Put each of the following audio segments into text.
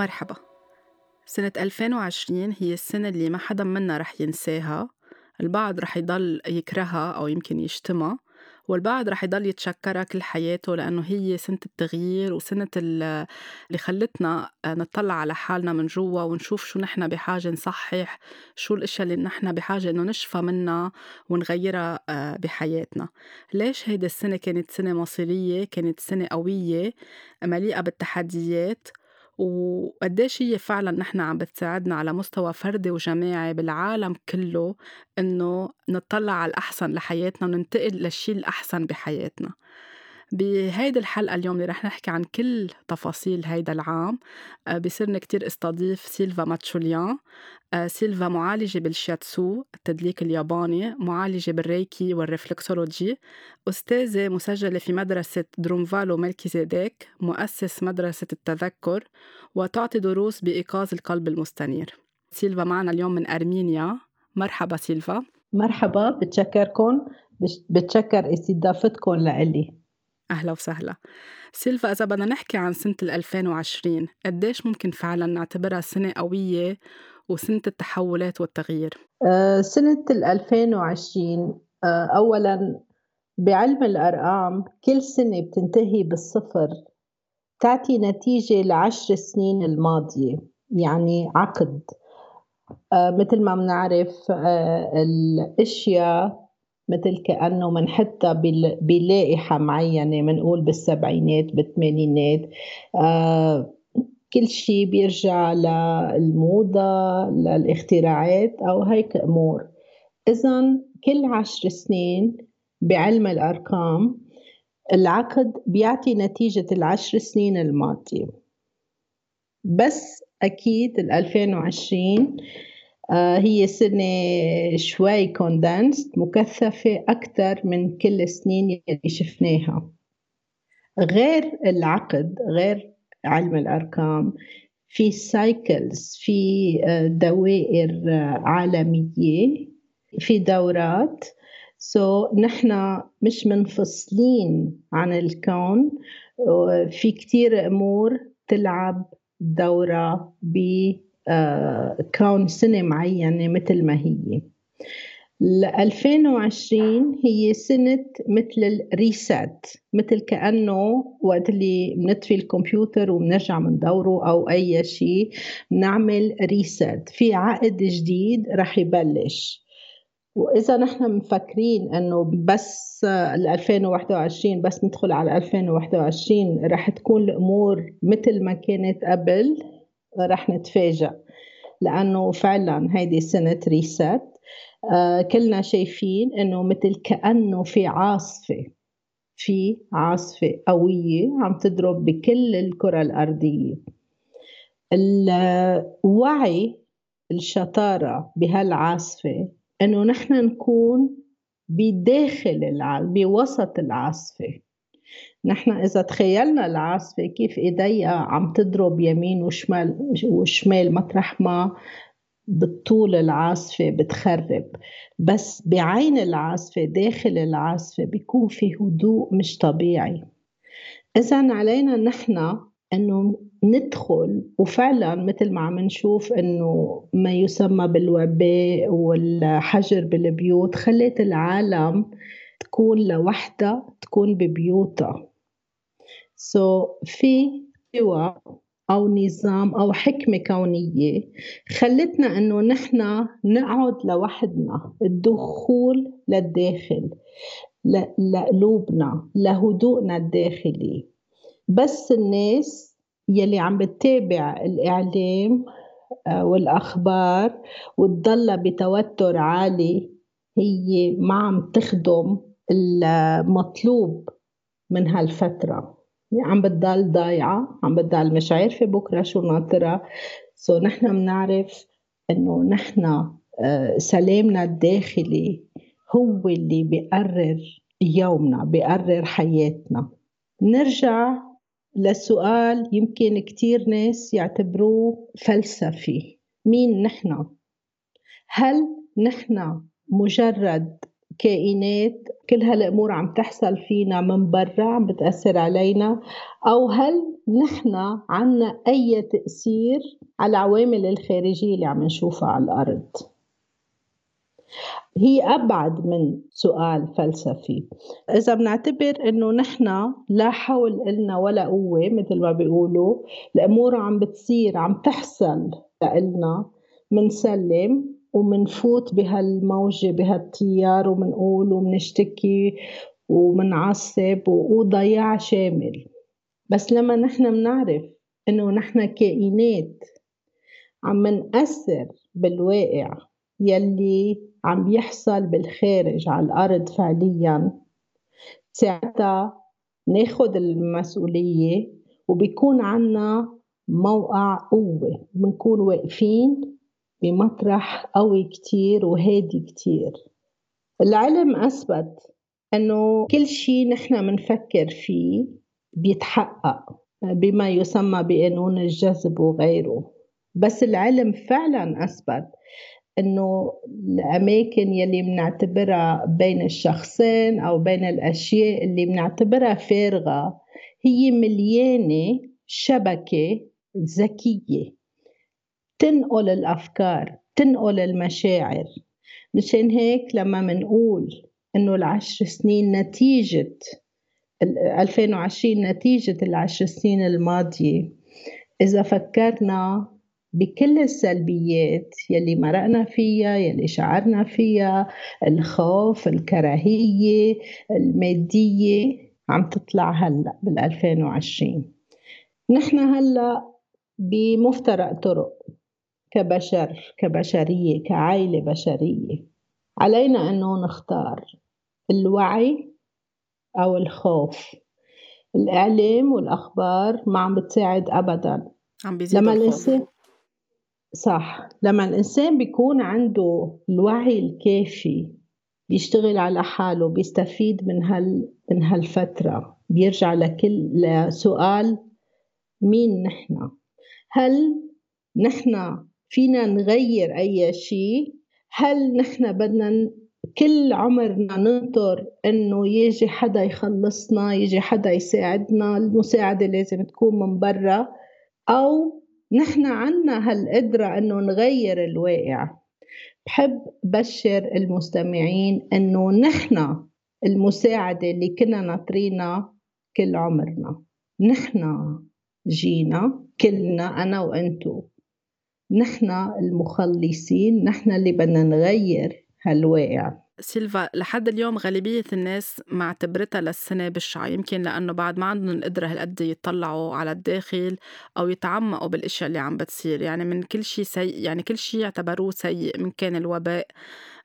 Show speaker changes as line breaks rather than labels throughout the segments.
مرحبا. سنة 2020 هي السنة اللي ما حدا منا رح ينساها. البعض رح يضل يكرهها أو يمكن يشتمها والبعض رح يضل يتشكرها كل حياته لأنه هي سنة التغيير وسنة اللي خلتنا نطلع على حالنا من جوا ونشوف شو نحن بحاجة نصحح شو الأشياء اللي نحن بحاجة إنه نشفى منها ونغيرها آه، بحياتنا. ليش هيدي السنة كانت سنة مصيرية كانت سنة قوية مليئة بالتحديات؟ وقديش هي فعلا نحن عم بتساعدنا على مستوى فردي وجماعي بالعالم كله إنه نطلع على الأحسن لحياتنا وننتقل للشيء الأحسن بحياتنا. بهيدي الحلقة اليوم اللي رح نحكي عن كل تفاصيل هيدا العام آه، بيسرنا كتير استضيف سيلفا ماتشوليان آه، سيلفا معالجة بالشياتسو التدليك الياباني معالجة بالريكي وال reflexology أستاذة مسجلة في مدرسة درونفالو ملكيزيدك مؤسس مدرسة التذكر وتعطي دروس بإيقاظ القلب المستنير. سيلفا معنا اليوم من أرمينيا. مرحبا سيلفا.
مرحبا بتشكركم بتشكر استضافتكم لإلي.
أهلا وسهلا سيلفا إذا بدنا نحكي عن سنة 2020 قديش ممكن فعلا نعتبرها سنة قوية وسنة التحولات والتغيير؟
آه، سنة 2020 آه، أولا بعلم الأرقام كل سنة بتنتهي بالصفر تعطي نتيجة لعشر سنين الماضية يعني عقد آه، مثل ما بنعرف الأشياء مثل كأنه منحطها بلائحة معينة منقول بالسبعينات بالثمانينات آه كل شيء بيرجع للموضة للاختراعات أو هيك أمور. إذا كل عشر سنين بعلم الأرقام العقد بيعطي نتيجة العشر سنين الماضية. بس أكيد ال 2020 آه، هي سنة شوي كوندنسد مكثفة أكثر من كل السنين اللي شفناها. غير العقد غير علم الأرقام في cycles في آه، دوائر آه، عالمية في دورات. so, نحن مش منفصلين عن الكون. في كتير أمور تلعب دور بكون سنة معينة مثل ما هي. 2020 هي سنة مثل ال reset مثل كأنه وقت اللي بنطفي الكمبيوتر وبنرجع بندوره أو أي شيء بنعمل ريسات. في عقد جديد رح يبلش. وإذا نحن مفكرين إنه بس ال 2021 بس ندخل على 2021 رح تكون الأمور مثل ما كانت قبل. رح نتفاجأ. لأنه فعلا هيدي سنة ريست آه كلنا شايفين إنه مثل كأنه في عاصفة في عاصفة قوية عم تضرب بكل الكرة الأرضية. الوعي الشطارة بهالعاصفة إنه نحن نكون بداخل العاصفة بوسط العاصفة. نحن إذا تخيلنا العاصفة كيف إيديها عم تضرب يمين وشمال وشمال مطرح ما بالطول العاصفة بتخرب. بس بعين العاصفة داخل العاصفة بيكون في هدوء مش طبيعي. إذا علينا نحن إنه ندخل وفعلا مثل ما عم نشوف إنه ما يسمى بالوباء والحجر بالبيوت خلت العالم تكون لوحدها تكون ببيوتها. سو في سوى أو نظام أو حكمة كونية خلتنا إنه نحن نقعد لوحدنا الدخول للداخل لقلوبنا لهدوءنا الداخلي. بس الناس يلي عم بتتابع الإعلام آه، والأخبار وتضلها بتوتر عالي هي ما عم تخدم المطلوب من هالفترة. يعني عم بتضل ضايعة عم بتضل مش عارفة بكرة شو ناطرة. سو so نحن بنعرف إنه نحن آه، سلامنا الداخلي هو اللي بيقرر يومنا بيقرر حياتنا. نرجع لسؤال يمكن كتير ناس يعتبروه فلسفي. مين نحن؟ هل نحن مجرد كائنات كل هالامور عم تحصل فينا من برا عم بتأثر علينا. أو هل نحن عنا أي تأثير على العوامل الخارجية اللي عم نشوفها على الأرض؟ هي أبعد من سؤال فلسفي. إذا بنعتبر إنه نحن لا حول إلنا ولا قوة مثل ما بيقولوا الأمور عم بتصير عم تحصل لنا منسلم ومنفوت بهالموجة بهالتيار ومنقول ومنشتكي ومنعصب وضياع شامل. بس لما نحن منعرف إنه نحن كائنات عم منأثر بالواقع يلي عم بيحصل بالخارج على الأرض فعليا ساعتها ناخد المسؤولية وبيكون عنا موقع قوة. بنكون واقفين بمطرح قوي كتير وهادي كتير. العلم أثبت أنه كل شيء نحن منفكر فيه بيتحقق بما يسمى بقانون الجذب وغيره. بس العلم فعلا أثبت إنه الأماكن يلي بنعتبرها بين الشخصين أو بين الأشياء اللي بنعتبرها فارغة هي مليانة شبكة ذكية. تنقل الأفكار تنقل المشاعر. مشان هيك لما منقول إنه العشر سنين نتيجة 2020 نتيجة العشر سنين الماضية إذا فكرنا بكل السلبيات يلي مرقنا فيها يلي شعرنا فيها الخوف الكراهية المادية عم تطلع هلأ بال 2020 نحن هلأ بمفترق طرق. كبشر كبشرية كعائلة بشرية. علينا أنه نختار الوعي أو الخوف. الإعلام والأخبار ما عم بتساعد أبدا.
عم بيزيد لما الإنسان
صح. لما الإنسان بيكون عنده الوعي الكافي بيشتغل على حاله بيستفيد من هال من هالفترة بيرجع لكل لسؤال مين نحن؟ هل نحن فينا نغير أي شيء. هل نحن بدنا كل عمرنا ننطر إنه يجي حدا يخلصنا يجي حدا يساعدنا المساعدة لازم تكون من برا؟ أو نحن عنا هالقدرة إنه نغير الواقع؟ بحب بشر المستمعين إنه نحن المساعدة اللي كنا ناطرينا كل عمرنا. نحن جينا كلنا أنا وأنتو. نحن المخلصين نحن اللي بدنا نغير هالواقع.
سيلفا لحد اليوم غالبية الناس معتبرتها للسنة بشعة يمكن لأنه بعد ما عندهم القدرة هالقد يطلعوا على الداخل أو يتعمقوا بالأشياء اللي عم بتصير. يعني من كل شيء سيء يعني كل شيء اعتبروه سيء من كان الوباء.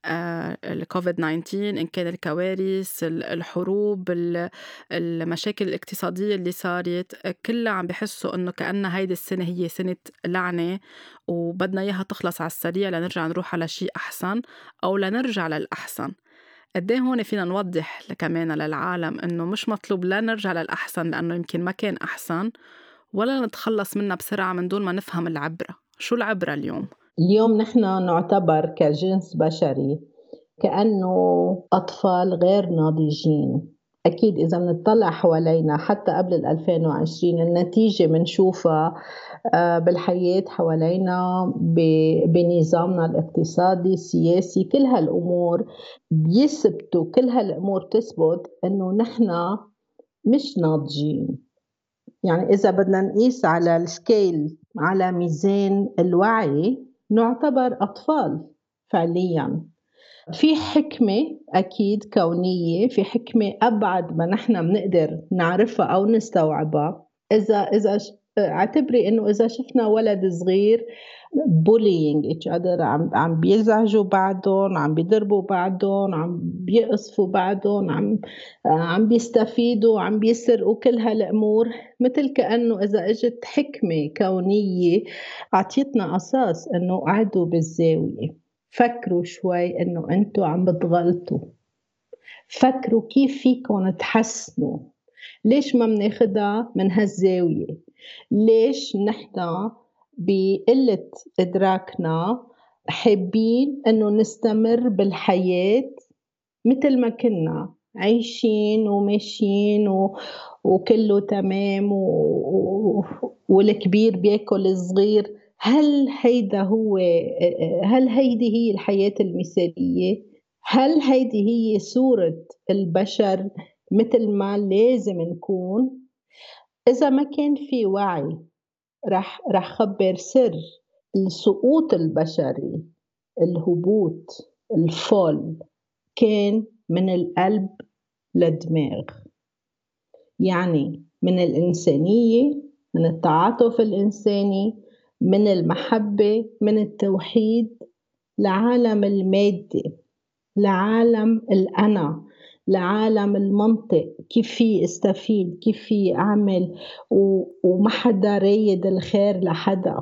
الكوفيد 19 إن كان الكوارث الحروب المشاكل الاقتصادية اللي صارت كلها عم بحسوا إنه كأنها هيدي السنة هي سنة لعنة وبدنا إياها تخلص على السريع لنرجع نروح على شيء أحسن أو لنرجع للأحسن. قد إيه هون فينا نوضح كمان للعالم إنه مش مطلوب لا نرجع للأحسن لأنه يمكن ما كان أحسن ولا نتخلص منها بسرعة من دون ما نفهم العبرة. شو العبرة اليوم؟
اليوم نحن نعتبر كجنس بشري كأنه أطفال غير ناضجين. أكيد إذا بنطلع حوالينا حتى قبل 2020 النتيجة بنشوفها آه، بالحياة حوالينا بنظامنا الاقتصادي السياسي كل هالأمور بيثبتوا كل هالأمور تثبت إنه نحن مش ناضجين. يعني إذا بدنا نقيس على السكيل على ميزان الوعي نعتبر أطفال فعليا. في حكمة أكيد كونية في حكمة أبعد ما نحن بنقدر نعرفها أو نستوعبها. إذا إذا اعتبري إنه إذا شفنا ولد صغير bullying each other عم عم بيزعجوا بعضهم عم بيضربوا بعضهم عم بيقصفوا بعضهم عم عم بيستفيدوا عم بيسرقوا كل هالأمور. مثل كأنه إذا إجت حكمة كونية أعطيتنا أساس إنه قعدوا بالزاوية. فكروا شوي إنه أنتم عم بتغلطوا فكروا كيف فيكم تحسنوا. ليش ما بناخدها من هالزاوية؟ ليش نحن بقلة إدراكنا حابين إنه نستمر بالحياة مثل ما كنا عايشين وماشيين و... وكله تمام و... والكبير بياكل الصغير هل هيدا هو هل هيدي هي الحياة المثالية؟ هل هيدي هي صورة البشر مثل ما لازم نكون؟ إذا ما كان في وعي رح رح خبر سر السقوط البشري الهبوط الفول كان من القلب للدماغ. يعني من الإنسانية من التعاطف الإنساني من المحبة من التوحيد لعالم المادة لعالم الأنا. لعالم المنطق كيف في استفيد كيف في أعمل وما حدا رايد الخير لحدا.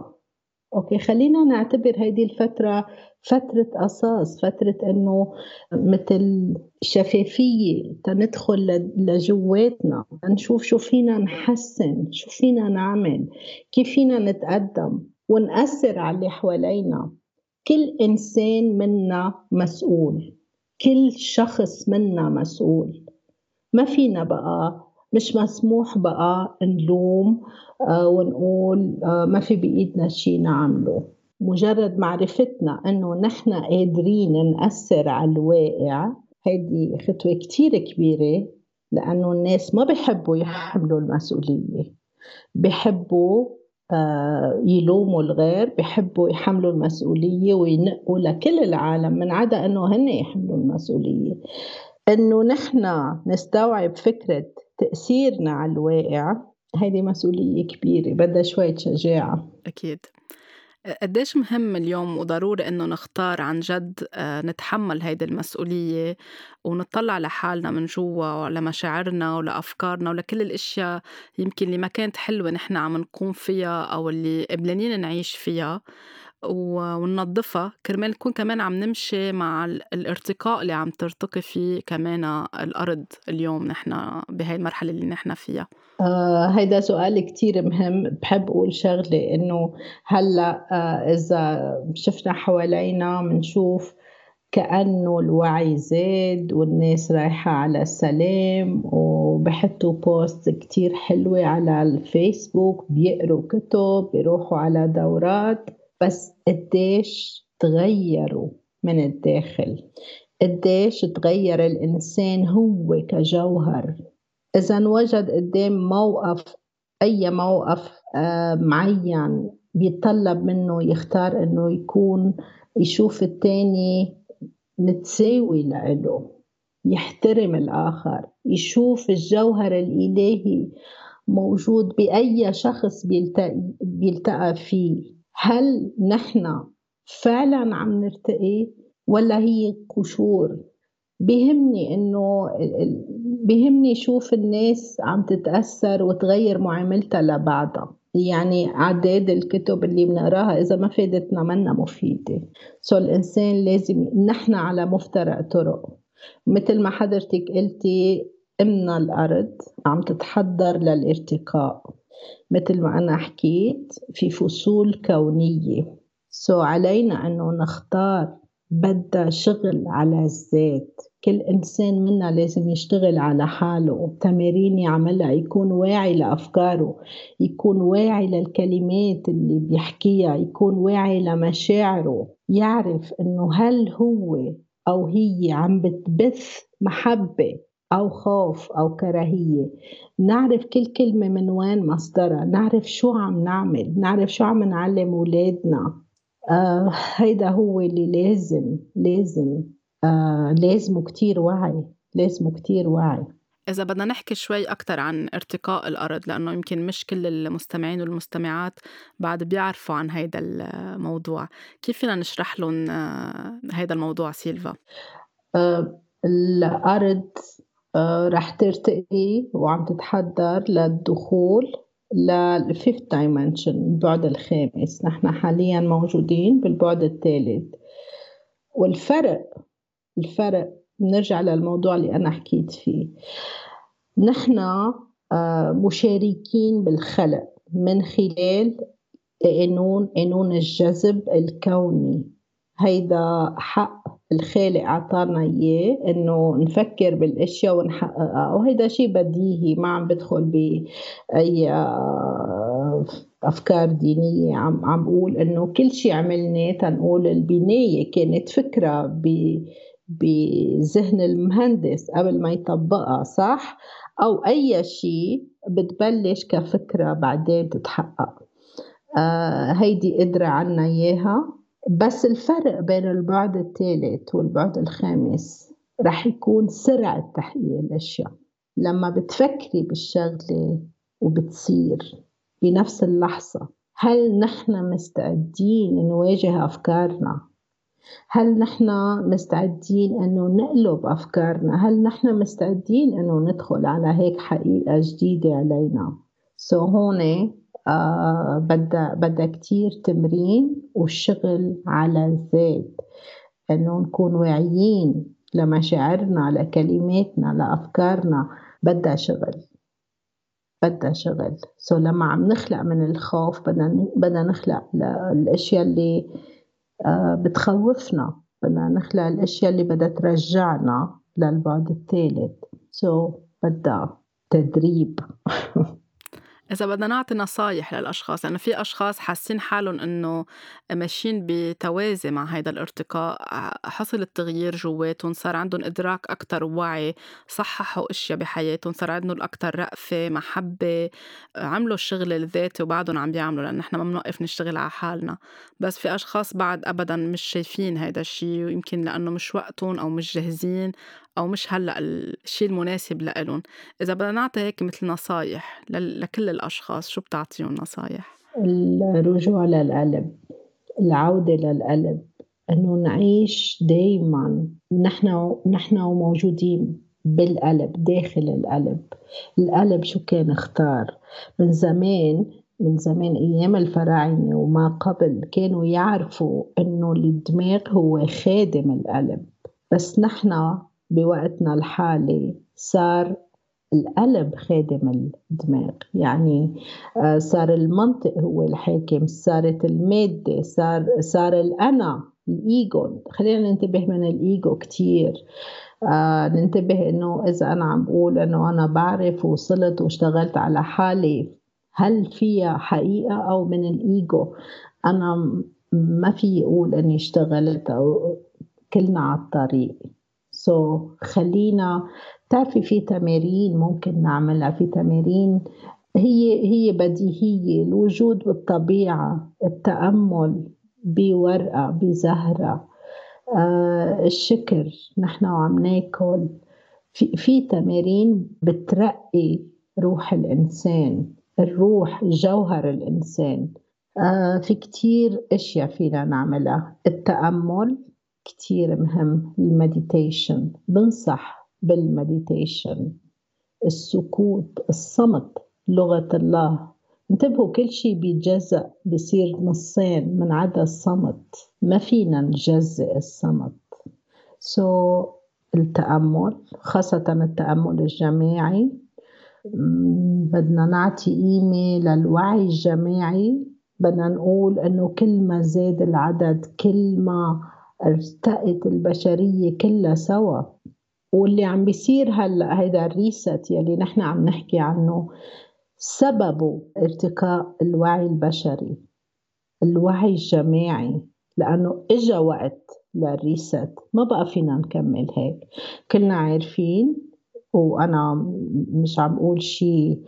أوكي خلينا نعتبر هيدي الفترة فترة أساس فترة إنه مثل شفافية تندخل لجواتنا. نشوف شو فينا نحسن شو فينا نعمل كيف فينا نتقدم ونأثر على اللي حوالينا. كل إنسان منا مسؤول. كل شخص منا مسؤول. ما فينا بقى مش مسموح بقى نلوم آه، ونقول آه، ما في بإيدنا شيء نعمله. مجرد معرفتنا إنه نحن قادرين نأثر على الواقع هيدي خطوة كتير كبيرة لأنه الناس ما بيحبوا يحملوا المسؤولية. بيحبوا آه، يلوموا الغير بيحبوا يحملوا المسؤولية وينقوا لكل العالم من عدا أنه هن يحملوا المسؤولية. أنه نحن نستوعب فكرة تأثيرنا على الواقع هذه مسؤولية كبيرة بدها شوية شجاعة.
أكيد. قديش مهم اليوم وضروري إنه نختار عن جد آه، نتحمل هيدي المسؤولية ونطلع لحالنا من جوا لمشاعرنا ولأفكارنا ولكل الأشياء يمكن اللي ما كانت حلوة نحن عم نقوم فيها أو اللي قبلانين نعيش فيها. وننظفها كرمال نكون كمان عم نمشي مع الارتقاء اللي عم ترتقي فيه كمان الأرض اليوم نحن بهاي المرحلة اللي نحن فيها.
آه هيدا سؤال كتير مهم. بحب أقول شغلة إنه هلأ آه إذا شفنا حوالينا بنشوف كأنه الوعي زاد والناس رايحة على السلام وبحطوا بوست كتير حلوة على الفيسبوك بيقروا كتب بيروحوا على دورات. بس قديش تغيروا من الداخل؟ قديش تغير الإنسان هو كجوهر؟ إذا وجد قدام موقف أي موقف آه، معين بيتطلب منه يختار إنه يكون يشوف التاني متساوي لإله يحترم الآخر يشوف الجوهر الإلهي موجود بأي شخص بيلتقى, بيلتقى فيه. هل نحن فعلا عم نرتقي ولا هي قشور؟ بهمني إنه بهمني شوف الناس عم تتأثر وتغير معاملتها لبعضها. يعني عداد الكتب اللي بنقراها إذا ما فادتنا منا مفيدة. so الإنسان لازم نحن على مفترق طرق. مثل ما حضرتك قلتي أمنا الأرض عم تتحضر للارتقاء. مثل ما أنا حكيت في فصول كونية. so علينا أنه نختار بدها شغل على الذات. كل إنسان منا لازم يشتغل على حاله. تمارين يعملها يكون واعي لأفكاره يكون واعي للكلمات اللي بيحكيها يكون واعي لمشاعره. يعرف إنه هل هو أو هي عم بتبث محبة أو خوف أو كراهية. نعرف كل كلمة من وين مصدرها. نعرف شو عم نعمل. نعرف شو عم نعلم أولادنا. آه هيدا هو اللي لازم لازم آه لازمه كتير وعي. لازمه كتير وعي.
إذا بدنا نحكي شوي أكتر عن ارتقاء الأرض لأنه يمكن مش كل المستمعين والمستمعات بعد بيعرفوا عن هيدا الموضوع. كيف فينا نشرح لهم آه، هيدا الموضوع سيلفا؟
آه الأرض آه، رح ترتقي وعم تتحضر للدخول لل fifth dimension البعد الخامس. نحن حاليا موجودين بالبعد الثالث. والفرق الفرق بنرجع للموضوع اللي أنا حكيت فيه. نحن آه، مشاركين بالخلق من خلال قانون قانون الجذب الكوني. هيدا حق الخالق عطانا إياه إنه نفكر بالأشياء ونحققها. وهيدا شيء بديهي ما عم بدخل بأي آه، أفكار دينية. عم عم بقول إنه كل شيء عملناه تنقول البناية كانت فكرة بذهن المهندس قبل ما يطبقها صح؟ أو أي شيء بتبلش كفكرة بعدين تتحقق. آه هيدي قدرة عنا إياها. بس الفرق بين البعد الثالث والبعد الخامس رح يكون سرعة تحقيق الأشياء لما بتفكري بالشغلة وبتصير بنفس اللحظة هل نحن مستعدين نواجه أفكارنا؟ هل نحن مستعدين إنه نقلب أفكارنا؟ هل نحن مستعدين إنه ندخل على هيك حقيقة جديدة علينا؟ so هون بدها بدها كتير تمرين وشغل على الذات إنه نكون واعيين لمشاعرنا لكلماتنا لأفكارنا. بدها شغل بدها شغل. so لما عم نخلق من الخوف بدنا بدنا نخلق الأشياء اللي آه، بتخوفنا. بدنا نخلق الأشياء اللي بدها ترجعنا للبعد الثالث. سو so, بدها تدريب.
إذا بدنا نعطي نصايح للأشخاص لأنه في أشخاص حاسين حالهم إنه ماشيين بتوازي مع هيدا الارتقاء حصل التغيير جواتهم صار عندهم إدراك أكتر وعي صححوا أشياء بحياتهم صار عندهم أكتر رأفة محبة عملوا الشغل الذاتي وبعدهم عم بيعملوا لأن نحن ما بنوقف نشتغل على حالنا. بس في أشخاص بعد أبدا مش شايفين هيدا الشيء ويمكن لأنه مش وقتهم أو مش جاهزين أو مش هلأ الشيء المناسب لإلهم إذا بدنا نعطي هيك مثل نصايح لكل الأشخاص شو بتعطيهم نصايح؟
الرجوع للقلب العودة للقلب إنه نعيش دايما نحن نحن موجودين بالقلب داخل القلب. القلب شو كان اختار؟ من زمان من زمان أيام الفراعنة وما قبل كانوا يعرفوا إنه الدماغ هو خادم القلب. بس نحن بوقتنا الحالي صار القلب خادم الدماغ. يعني آه، صار المنطق هو الحاكم صارت المادة صار صار الأنا الإيجو. خلينا ننتبه من الإيجو كتير. آه ننتبه إنه إذا أنا عم بقول إنه أنا بعرف وصلت واشتغلت على حالي هل فيها حقيقة أو من الإيجو؟ أنا ما في أقول إني اشتغلت أو كلنا على الطريق. سو so, خلينا بتعرفي في تمارين ممكن نعملها في تمارين هي هي بديهية الوجود بالطبيعة التأمل بورقة بزهرة آه الشكر نحن وعم ناكل. في, في تمارين بترقي روح الإنسان الروح جوهر الإنسان. آه في كتير أشياء فينا نعملها. التأمل كتير مهم ال meditation. بنصح بال meditation. السكوت الصمت لغة الله. انتبهوا كل شيء بيتجزأ بصير نصين من عدا الصمت. ما فينا نجزئ الصمت. so, التأمل خاصة التأمل الجماعي. بدنا نعطي قيمة للوعي الجماعي. بدنا نقول إنه كل ما زاد العدد كل ما ارتقت البشرية كلها سوا. واللي عم بيصير هلأ هيدا الريست يلي نحن عم نحكي عنه سببه ارتقاء الوعي البشري الوعي الجماعي. لأنه إجا وقت للريست ما بقى فينا نكمل هيك. كلنا عارفين وأنا مش عم أقول شيء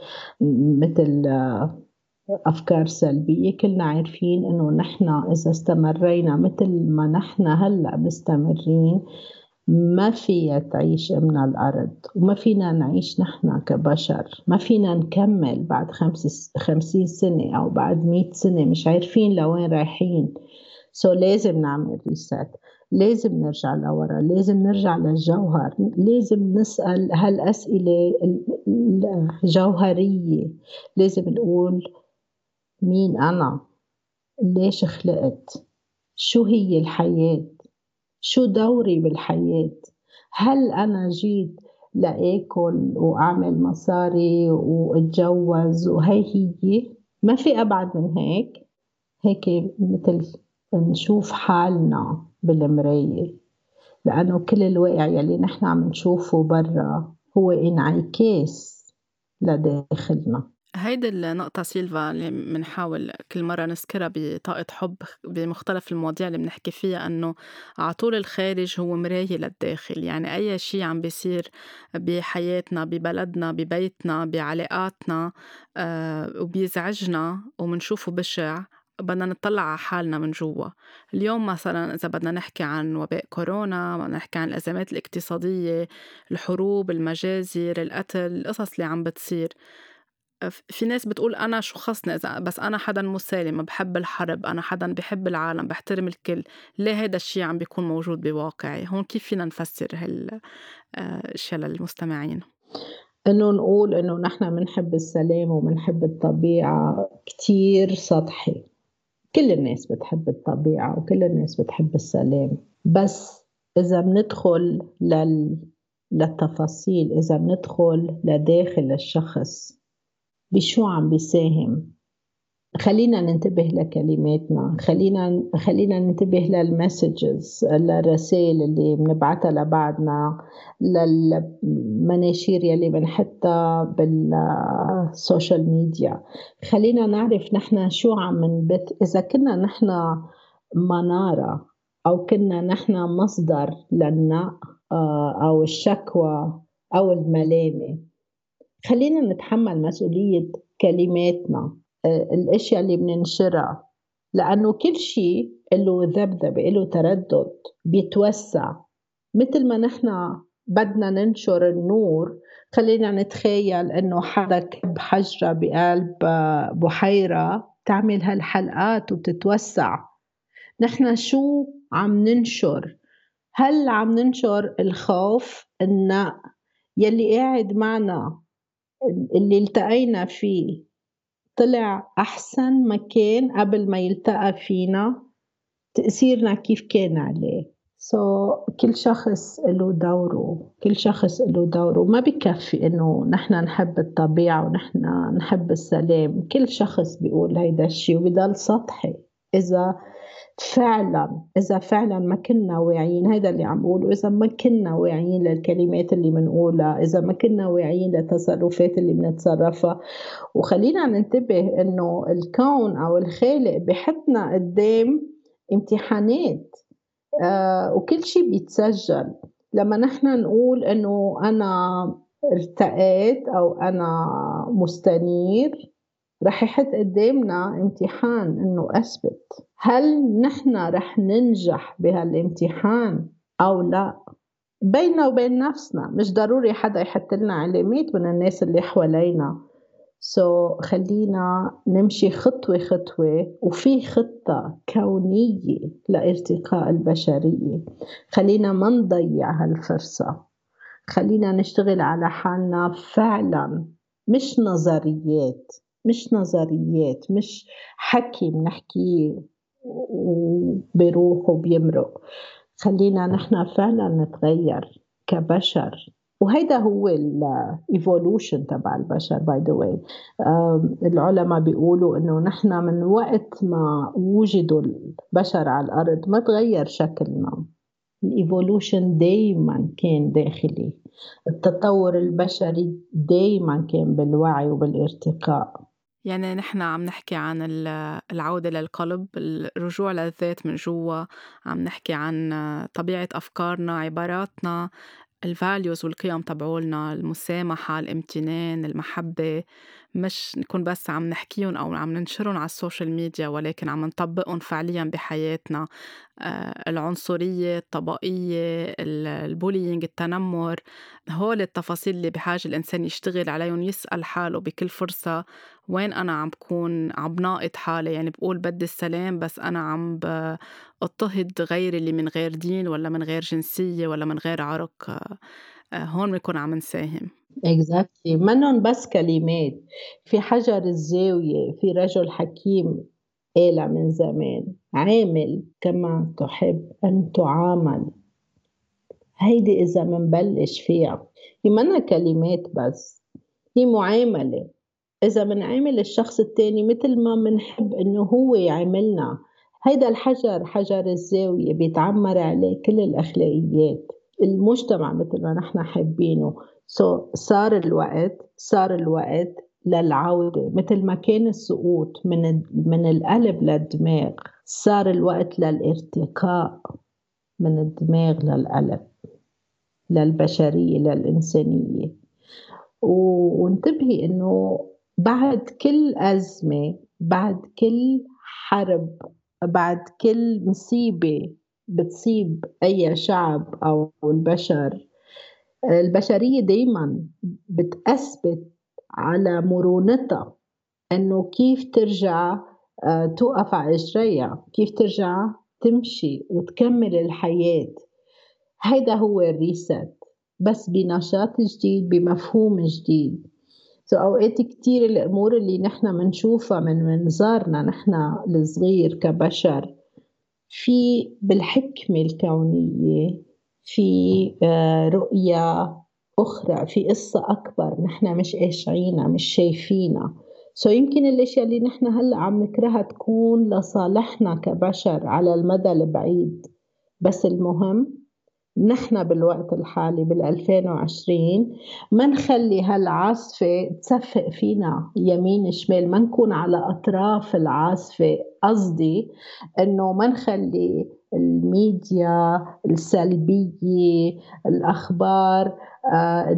مثل أفكار سلبية. كلنا عارفين إنه نحن إذا استمرينا مثل ما نحن هلأ مستمرين ما فيها تعيش من الأرض وما فينا نعيش نحن كبشر. ما فينا نكمل بعد خمس خمسين سنة أو بعد مئة سنة. مش عارفين لوين رايحين. سو so لازم نعمل ريسات لازم نرجع لورا. لازم نرجع للجوهر. لازم نسأل هالأسئلة الجوهرية. لازم نقول مين أنا؟ ليش خلقت؟ شو هي الحياة؟ شو دوري بالحياة؟ هل أنا جيت لآكل وأعمل مصاري وأتجوز وهي هي؟ ما في أبعد من هيك. هيك مثل نشوف حالنا بالمراية. لأنه كل الواقع يلي نحن عم نشوفه برا هو إنعكاس لداخلنا.
هيدي النقطة سيلفا اللي بنحاول كل مرة نذكرها بطاقة حب بمختلف المواضيع اللي بنحكي فيها إنه على طول الخارج هو مراية للداخل. يعني أي شيء عم بيصير بحياتنا ببلدنا ببيتنا بعلاقاتنا آه وبيزعجنا ومنشوفه بشع بدنا نطلع على حالنا من جوا. اليوم مثلا إذا بدنا نحكي عن وباء كورونا بدنا نحكي عن الأزمات الاقتصادية الحروب المجازر القتل القصص اللي عم بتصير. في ناس بتقول أنا شو خصني إذا بس أنا حدا مسالم بحب الحرب أنا حدا بحب العالم بحترم الكل ليه هيدا الشيء عم بيكون موجود بواقعي؟ هون كيف فينا نفسر هالأشياء آه، للمستمعين؟
إنه نقول إنه نحن بنحب السلام وبنحب الطبيعة كتير سطحي. كل الناس بتحب الطبيعة وكل الناس بتحب السلام. بس إذا بندخل لل... للتفاصيل إذا بندخل لداخل الشخص بشو عم بيساهم؟ خلينا ننتبه لكلماتنا. خلينا خلينا ننتبه للمسجز للرسائل اللي بنبعتها لبعضنا للمناشير يلي بنحطها بالسوشيال ميديا خلينا نعرف نحن شو عم نبت إذا كنا نحن منارة أو كنا نحن مصدر للنق آه، أو الشكوى أو الملامة خلينا نتحمل مسؤولية كلماتنا آه، الأشياء اللي بننشرها. لأنه كل شيء له ذبذبة له تردد بيتوسع. مثل ما نحن بدنا ننشر النور خلينا نتخيل إنه حدا كب حجرة بقلب آه، بحيرة تعمل هالحلقات وتتوسع نحن شو عم ننشر؟ هل عم ننشر الخوف النق؟ يلي قاعد معنا. اللي التقينا فيه طلع أحسن مكان قبل ما يلتقى فينا تأثيرنا كيف كان عليه. سو so, كل شخص له دوره كل شخص له دوره. ما بكفي إنه نحن نحب الطبيعة ونحن نحب السلام. كل شخص بيقول هيدا الشيء وبضل سطحي. إذا فعلا إذا فعلا ما كنا واعيين هذا اللي عم بقوله إذا ما كنا واعيين للكلمات اللي بنقولها إذا ما كنا واعيين للتصرفات اللي بنتصرفها وخلينا ننتبه إنه الكون أو الخالق بحطنا قدام امتحانات آه وكل شيء بيتسجل. لما نحن نقول إنه أنا ارتقيت أو أنا مستنير رح يحط قدامنا امتحان إنه أثبت. هل نحن رح ننجح بهالامتحان أو لا؟ بيننا وبين نفسنا مش ضروري حدا يحط لنا علامات من الناس اللي حوالينا. سو so, خلينا نمشي خطوة خطوة وفي خطة كونية لإرتقاء البشرية. خلينا ما نضيع هالفرصة. خلينا نشتغل على حالنا فعلا مش نظريات. مش نظريات مش حكي بنحكيه وبيروح وبيمرق. خلينا نحن فعلا نتغير كبشر. وهيدا هو ال evolution تبع البشر by the way العلماء بيقولوا إنه نحن من وقت ما وجدوا البشر على الأرض ما تغير شكلنا. ال evolution دايما كان داخلي. التطور البشري دايما كان بالوعي وبالارتقاء.
يعني نحن عم نحكي عن العودة للقلب الرجوع للذات من جوا عم نحكي عن طبيعة أفكارنا عباراتنا ال values والقيم تبعولنا المسامحة الامتنان المحبة. مش نكون بس عم نحكيهم أو عم ننشرهم على ال social media ولكن عم نطبقهم فعليا بحياتنا. آه، العنصرية الطبقية البولينج التنمر هول التفاصيل اللي بحاجة الإنسان يشتغل عليهم يسأل حاله بكل فرصة وين أنا عم بكون عم ناقض حالي. يعني بقول بدي السلام بس أنا عم اضطهد غيري اللي من غير دين ولا من غير جنسية ولا من غير عرق. آه، هون بنكون عم نساهم.
Exactly. منهم بس كلمات. في حجر الزاوية في رجل حكيم قال من زمان عامل كما تحب أن تعامل. هيدي إذا منبلش فيها. هي منا كلمات بس. هي معاملة. إذا بنعامل الشخص التاني مثل ما بنحب إنه هو يعاملنا. هيدا الحجر حجر الزاوية بيتعمر عليه كل الأخلاقيات. المجتمع مثل ما نحن حابينه. سو so, صار الوقت صار الوقت للعودة. مثل ما كان السقوط من من القلب للدماغ صار الوقت للارتقاء من الدماغ للقلب للبشرية للإنسانية. وانتبهي إنه بعد كل أزمة بعد كل حرب بعد كل مصيبة بتصيب أي شعب أو البشر البشرية دايما بتأثبت على مرونتها إنه كيف ترجع آه، توقف على إجريها كيف ترجع تمشي وتكمل الحياة. هيدا هو الريست بس بنشاط جديد بمفهوم جديد. سو أوقات كتير الأمور اللي نحن منشوفها من منظارنا نحن الصغير كبشر في بالحكمة الكونية في آه، رؤية أخرى في قصة أكبر نحن مش قاشعينها مش شايفينها. سو يمكن الأشياء اللي نحن هلأ عم نكرهها تكون لصالحنا كبشر على المدى البعيد. بس المهم نحن بالوقت الحالي بال 2020 ما نخلي هالعاصفة تصفق فينا يمين شمال ما نكون على أطراف العاصفة قصدي إنه ما نخلي الميديا السلبية الأخبار آه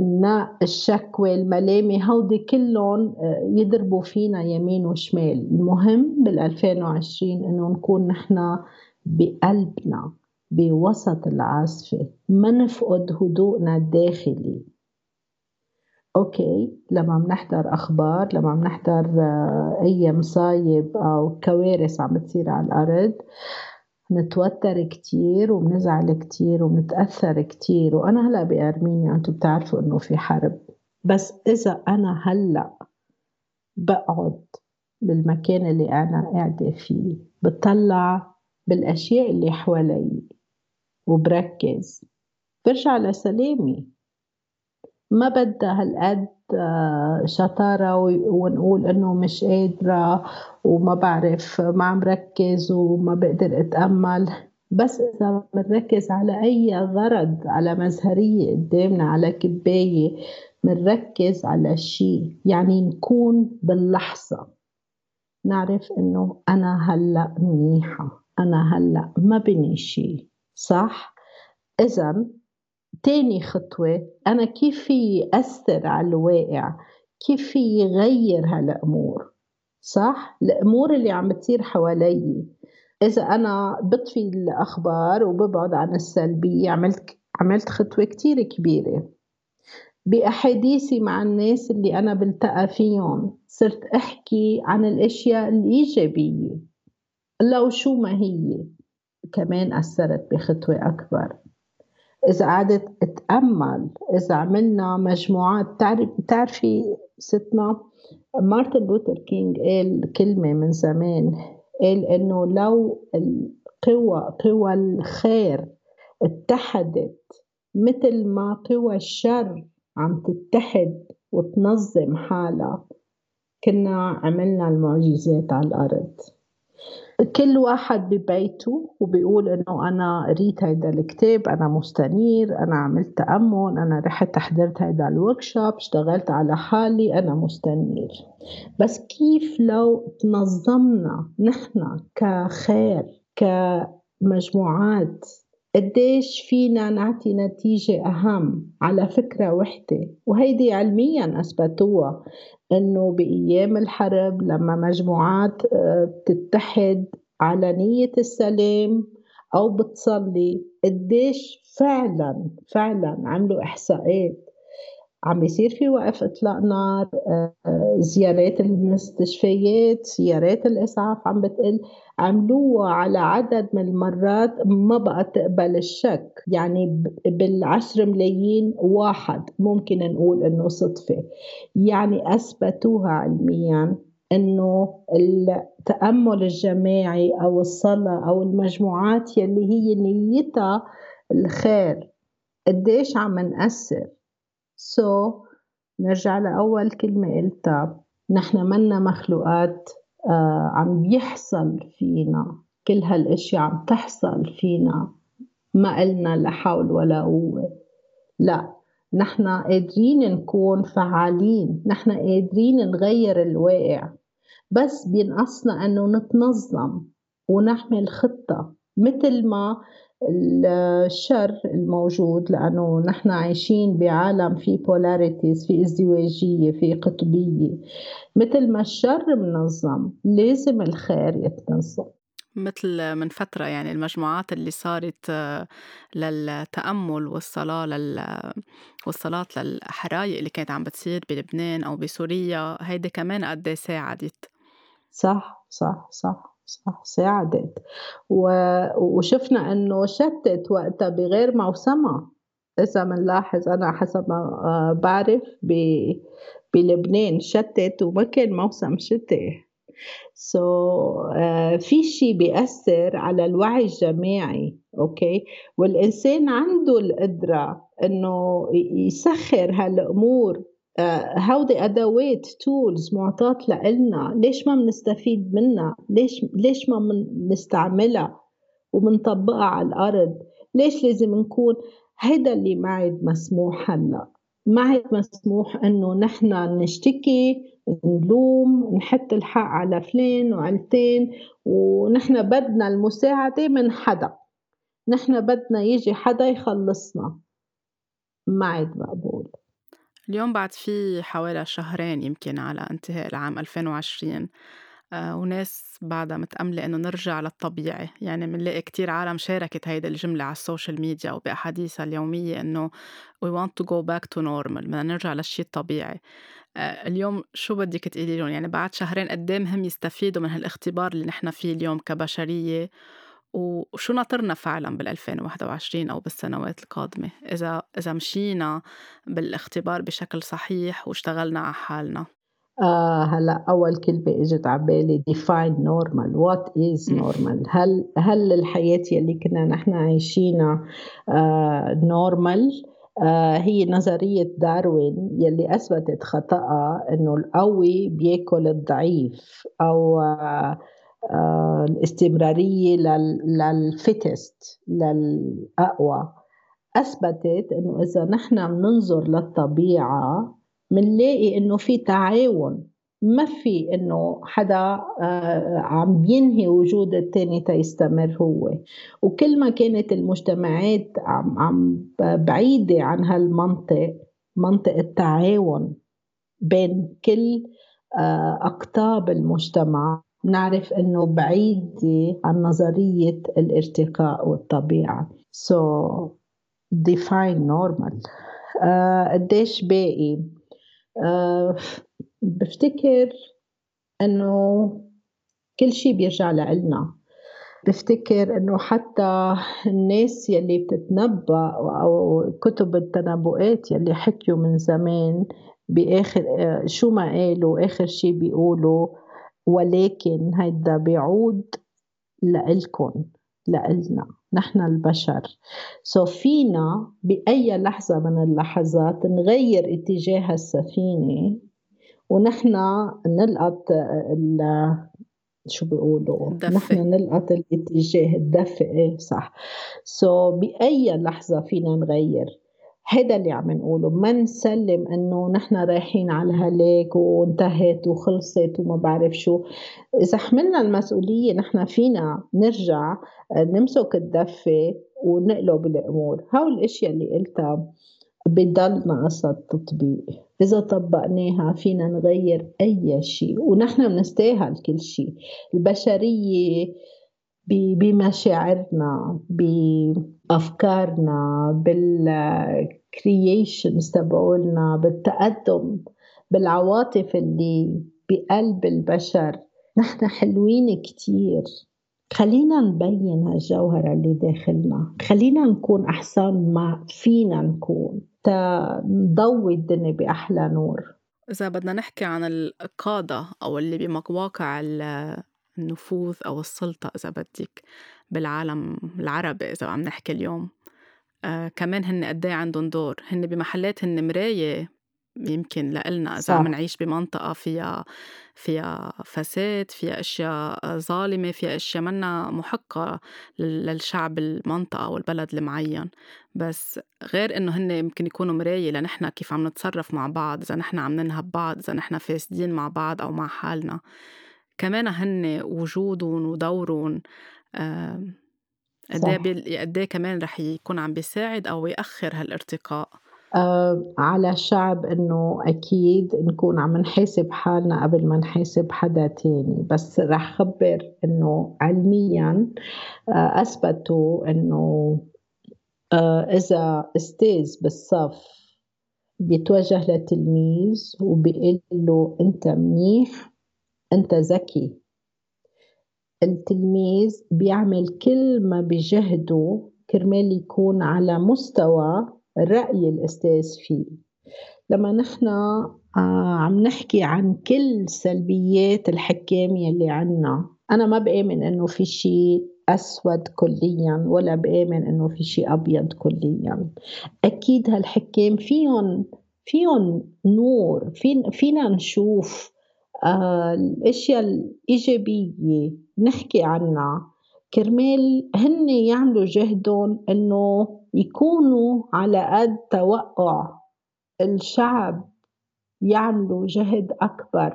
الشكوى الملامة هودي كلهم آه يضربوا فينا يمين وشمال. المهم بال 2020 إنه نكون نحن بقلبنا بوسط العاصفة. ما نفقد هدوءنا الداخلي. okay لما بنحضر أخبار لما بنحضر آه، أي مصايب أو كوارث عم بتصير على الأرض نتوتر كتير وبنزعل كتير وبنتأثر كتير. وأنا هلأ بأرمينيا أنتم بتعرفوا إنه في حرب. بس إذا أنا هلأ بقعد بالمكان اللي أنا قاعدة فيه بطلع بالأشياء اللي حوالي وبركز. برجع لسلامي. ما بدها هالقد آه، شطارة ونقول إنه مش قادرة وما بعرف ما عم ركز وما بقدر أتأمل. بس إذا بنركز على أي غرض على مزهرية قدامنا على كباية بنركز على شيء يعني نكون باللحظة. نعرف إنه أنا هلأ منيحة أنا هلأ ما بني شيء صح؟ إذا تاني خطوة أنا كيف أثر على الواقع؟ كيف يغير هالأمور؟ صح؟ الأمور اللي عم بتصير حوالي. إذا أنا بطفي الأخبار وببعد عن السلبية عملت عملت خطوة كتير كبيرة. بأحاديثي مع الناس اللي أنا بلتقى فيهم صرت أحكي عن الأشياء الإيجابية. لو شو ما هي كمان أثرت بخطوة أكبر. إذا قعدت أتأمل إذا عملنا مجموعات تعرف ستنا مارتن لوثر كينج قال كلمة من زمان قال إنه لو القوى قوى الخير اتحدت مثل ما قوى الشر عم تتحد وتنظم حالها كنا عملنا المعجزات على الأرض. كل واحد ببيته وبيقول إنه أنا قريت هيدا الكتاب أنا مستنير أنا عملت تأمل أنا رحت حضرت هيدا ال workshop اشتغلت على حالي أنا مستنير. بس كيف لو تنظمنا نحن كخير كمجموعات؟ قديش فينا نعطي نتيجة أهم؟ على فكرة وحدة وهيدي علميا أثبتوها إنه بأيام الحرب لما مجموعات آه، بتتحد على نية السلام أو بتصلي قديش فعلا فعلا عملوا إحصاءات. عم بيصير في وقف إطلاق نار آه، زيارات المستشفيات زيارات الإسعاف عم بتقل. عملوها على عدد من المرات ما بقى تقبل الشك. يعني بالعشر ملايين واحد ممكن نقول إنه صدفة. يعني أثبتوها علميا إنه التأمل الجماعي أو الصلاة أو المجموعات يلي هي نيتها الخير قديش عم نأثر. So, نرجع لأول كلمة قلتها. نحن منا مخلوقات آه عم بيحصل فينا كل هالأشياء عم تحصل فينا. ما قلنا لا حول ولا قوة. لا نحن قادرين نكون فعالين. نحن قادرين نغير الواقع. بس بينقصنا إنه نتنظم ونعمل خطة. مثل ما الشر الموجود لأنه نحن عايشين بعالم في بولاريتيز في ازدواجية في قطبية. مثل ما الشر منظم لازم الخير يتنظم.
مثل من فترة يعني المجموعات اللي صارت آه، للتأمل والصلاة لل والصلاة للحرايق اللي كانت عم بتصير بلبنان أو بسوريا هيدي كمان قد إيه ساعدت.
صح صح صح. صح ساعدت. و... وشفنا إنه شتت وقتها بغير موسمها. إذا بنلاحظ أنا حسب ما آه، بعرف ب... بلبنان شتت وما كان موسم شتاء so, uh, في شيء بيأثر على الوعي الجماعي أوكي؟ والإنسان عنده القدرة إنه يسخر هالأمور هودي ادوات تولز معطاة لنا ليش ما بنستفيد منها؟ ليش ليش ما بنستعملها وبنطبقها على الأرض؟ ليش لازم نكون هيدا اللي معد مسموح هلا؟ معد مسموح إنه نحن نشتكي نلوم نحط الحق على فلان وعلتين ونحن بدنا المساعدة من حدا. نحن بدنا يجي حدا يخلصنا. ما عاد مقبول.
اليوم بعد في حوالي شهرين يمكن على انتهاء العام 2020 آه، وناس بعدها متأملة إنه نرجع للطبيعي يعني بنلاقي كتير عالم شاركت هيدي الجملة على السوشيال ميديا وبأحاديثها اليومية إنه we want to go back to normal بدنا نرجع للشي الطبيعي. آه، اليوم شو بدك تقولي لهم؟ يعني بعد شهرين قد إيه مهم يستفيدوا من هالإختبار اللي نحن فيه اليوم كبشرية؟ وشو ناطرنا فعلا بال 2021 أو بالسنوات القادمة؟ إذا إذا مشينا بالاختبار بشكل صحيح واشتغلنا على حالنا.
آه هلأ أول كلمة إجت على بالي define normal. What is normal هل هل الحياة يلي كنا نحن عايشينها آه normal آه هي نظرية داروين يلي أثبتت خطأها إنه القوي بيأكل الضعيف أو آه آه الاستمرارية للفتست للأقوى. أثبتت إنه إذا نحن بننظر للطبيعة منلاقي إنه في تعاون. ما في إنه حدا آه، عم بينهي وجود الثاني تيستمر هو. وكل ما كانت المجتمعات عم عم بعيدة عن هالمنطق منطق التعاون بين كل آه، أقطاب المجتمع نعرف إنه بعيده عن نظرية الارتقاء والطبيعة. So define normal. uh, قديش باقي؟ أه بفتكر إنه كل شيء بيرجع لنا بفتكر إنه حتى الناس يلي بتتنبأ أو كتب التنبؤات يلي حكيوا من زمان بآخر شو ما قالوا آخر شيء بيقولوا ولكن هيدا بيعود لإلكن لإلنا نحن البشر. so فينا بأي لحظة من اللحظات نغير اتجاه السفينة ونحن نلقط شو بيقولوا؟ نحن نلقط الاتجاه الدفة إيه، صح. so بأي لحظة فينا نغير؟ هذا اللي عم نقوله. ما نسلم إنه نحن رايحين على الهلاك وانتهت وخلصت وما بعرف شو. إذا حملنا المسؤولية نحن فينا نرجع آه، نمسك الدفة ونقلب الأمور. هول الأشياء اللي قلتها بضل ناقصها التطبيق إذا طبقناها فينا نغير أي شيء ونحن بنستاهل كل شيء. البشرية بمشاعرنا بأفكارنا بالكرييشنز تبعولنا بالتقدم بالعواطف اللي بقلب البشر. نحن حلوين كتير. خلينا نبين هالجوهرة اللي داخلنا. خلينا نكون أحسن ما فينا نكون. نضوي الدنيا بأحلى نور.
إذا بدنا نحكي عن القادة أو اللي بمواقع النفوذ أو السلطة إذا بدك بالعالم العربي إذا عم نحكي اليوم. آه كمان هن قد عندهم دور. هن بمحلات هن مراية يمكن لإلنا إذا عم نعيش بمنطقة فيها فيها فساد فيها أشياء ظالمة فيها أشياء منا محقة للشعب المنطقة أو البلد المعين. بس غير إنه هن يمكن يكونوا مراية لنحنا كيف عم نتصرف مع بعض إذا نحنا عم ننهب بعض إذا نحنا فاسدين مع بعض أو مع حالنا. كمان هن وجودهم ودورهم قد إيه قد إيه كمان رح يكون عم بيساعد أو يأخر هالارتقاء.
آه على الشعب إنه أكيد نكون عم نحاسب حالنا قبل ما نحاسب حدا تاني بس رح خبر إنه علميا آه أثبتوا إنه آه إذا أستاذ بالصف بيتوجه لتلميذ وبيقول له أنت منيح أنت ذكي. التلميذ بيعمل كل ما بجهده كرمال يكون على مستوى رأي الأستاذ فيه. لما نحن آه، عم نحكي عن كل سلبيات الحكام يلي عنا أنا ما بآمن إنه في شيء أسود كليا ولا بآمن إنه في شيء أبيض كليا. أكيد هالحكام فيهم فيهم نور فينا نشوف الأشياء الإيجابية نحكي عنها. كرمال هن يعملوا جهدهم إنه يكونوا على قد توقع الشعب يعملوا جهد أكبر.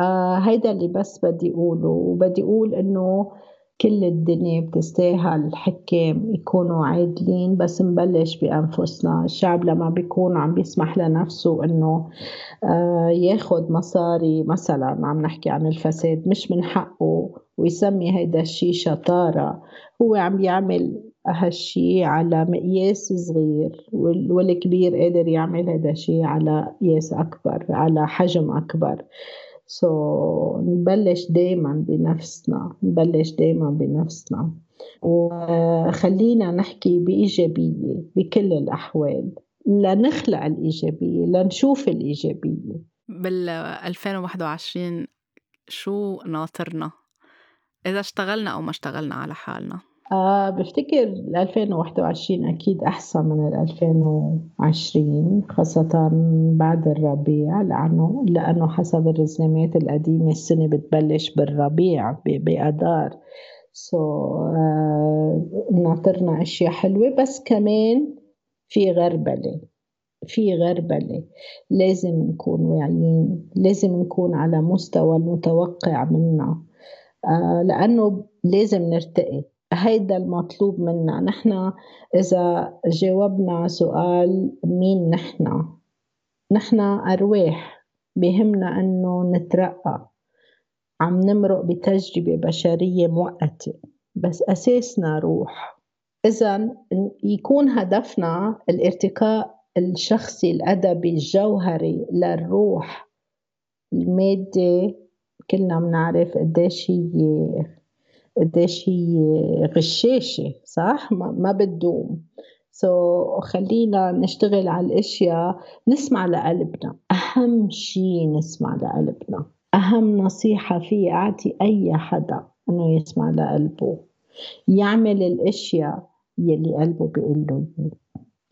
آه هيدا اللي بس بدي أقوله وبدي أقول إنه كل الدنيا بتستاهل الحكام يكونوا عادلين بس نبلش بأنفسنا. الشعب لما بيكون عم بيسمح لنفسه إنه آه، ياخد مصاري مثلا عم نحكي عن الفساد مش من حقه ويسمي هيدا الشيء شطارة. هو عم يعمل هالشي على مقياس صغير والكبير قادر يعمل هذا الشيء على قياس أكبر على حجم أكبر. So, نبلش دايما بنفسنا نبلش دايما بنفسنا. وخلينا نحكي بإيجابية بكل الأحوال لنخلق الإيجابية لنشوف الإيجابية.
بال 2021 شو ناطرنا؟ إذا اشتغلنا أو ما اشتغلنا على حالنا.
آه بفتكر 2021 أكيد أحسن من 2020 خاصة بعد الربيع لأنه لأنه حسب الرسومات القديمة السنة بتبلش بالربيع بأدار سو so, آه ناطرنا أشياء حلوة بس كمان في غربلة في غربلة لازم نكون واعيين لازم نكون على مستوى المتوقع منا. آه لأنه لازم نرتقي. هيدا المطلوب منا. نحن إذا جاوبنا سؤال مين نحن؟ نحن أرواح. بهمنا أنه نترقى. عم نمرق بتجربة بشرية مؤقتة. بس أساسنا روح. إذا يكون هدفنا الارتقاء الشخصي الأدبي الجوهري للروح. المادة كلنا بنعرف قديش هي قديش هي غشاشة صح؟ ما بتدوم. سو so, خلينا نشتغل على الأشياء. نسمع لقلبنا. أهم شيء نسمع لقلبنا. أهم نصيحة في أعطي أي حدا إنه يسمع لقلبه. يعمل الأشياء يلي قلبه بيقول له.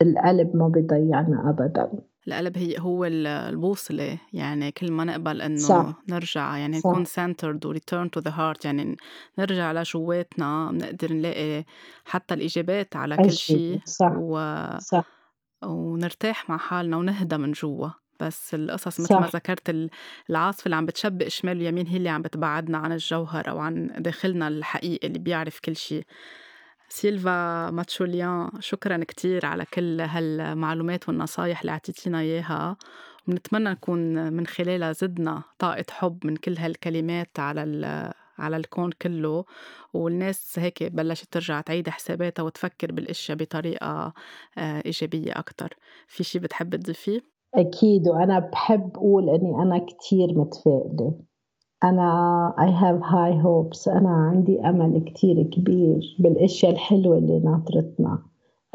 القلب ما بيضيعنا ابدا.
القلب هي هو البوصلة يعني كل ما نقبل إنه صح. نرجع يعني صح. نكون centered و return to the heart يعني نرجع لجواتنا بنقدر نلاقي حتى الإجابات على كل شيء صح. و... صح. ونرتاح مع حالنا ونهدى من جوا بس القصص مثل ما ذكرت العاصفة اللي عم بتشبك شمال ويمين هي اللي عم بتبعدنا عن الجوهر أو عن داخلنا الحقيقي اللي بيعرف كل شيء سيلفا ماتشوليان شكرا كتير على كل هالمعلومات والنصايح اللي عطيتينا إياها. ونتمنى نكون من خلالها زدنا طاقة حب من كل هالكلمات على على الكون كله. والناس هيك بلشت ترجع تعيد حساباتها وتفكر بالأشياء بطريقة آه، إيجابية أكتر. في شي بتحب تضيفيه؟
أكيد وأنا بحب أقول إني أنا كتير متفائلة. أنا I have high hopes. أنا عندي أمل كتير كبير بالأشياء الحلوة اللي ناطرتنا.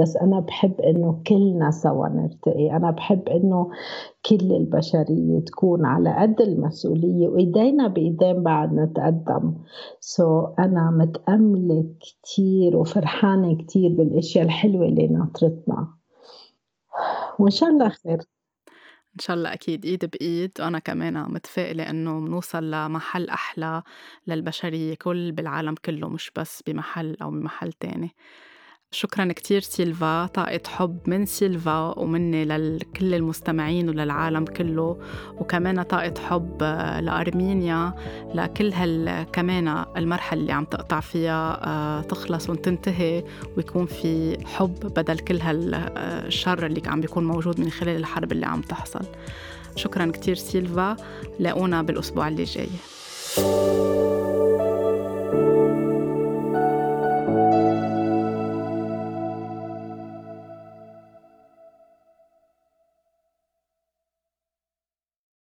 بس أنا بحب إنه كلنا سوا نرتقي. أنا بحب إنه كل البشرية تكون على قد المسؤولية وإيدينا بإيدين بعد نتقدم. سو so أنا متأملة كتير وفرحانة كتير بالأشياء الحلوة اللي ناطرتنا. وإن شاء الله خير.
إن شاء الله أكيد إيد بإيد وأنا كمان متفائلة إنه بنوصل لمحل أحلى للبشرية كل بالعالم كله مش بس بمحل أو بمحل تاني. شكرا كتير سيلفا طاقة حب من سيلفا ومني لكل المستمعين وللعالم كله وكمان طاقة حب لأرمينيا لكل هال كمان المرحلة اللي عم تقطع فيها آه، تخلص وتنتهي ويكون في حب بدل كل هالشر اللي عم بيكون موجود من خلال الحرب اللي عم تحصل. شكرا كتير سيلفا لاقونا بالأسبوع اللي جاي.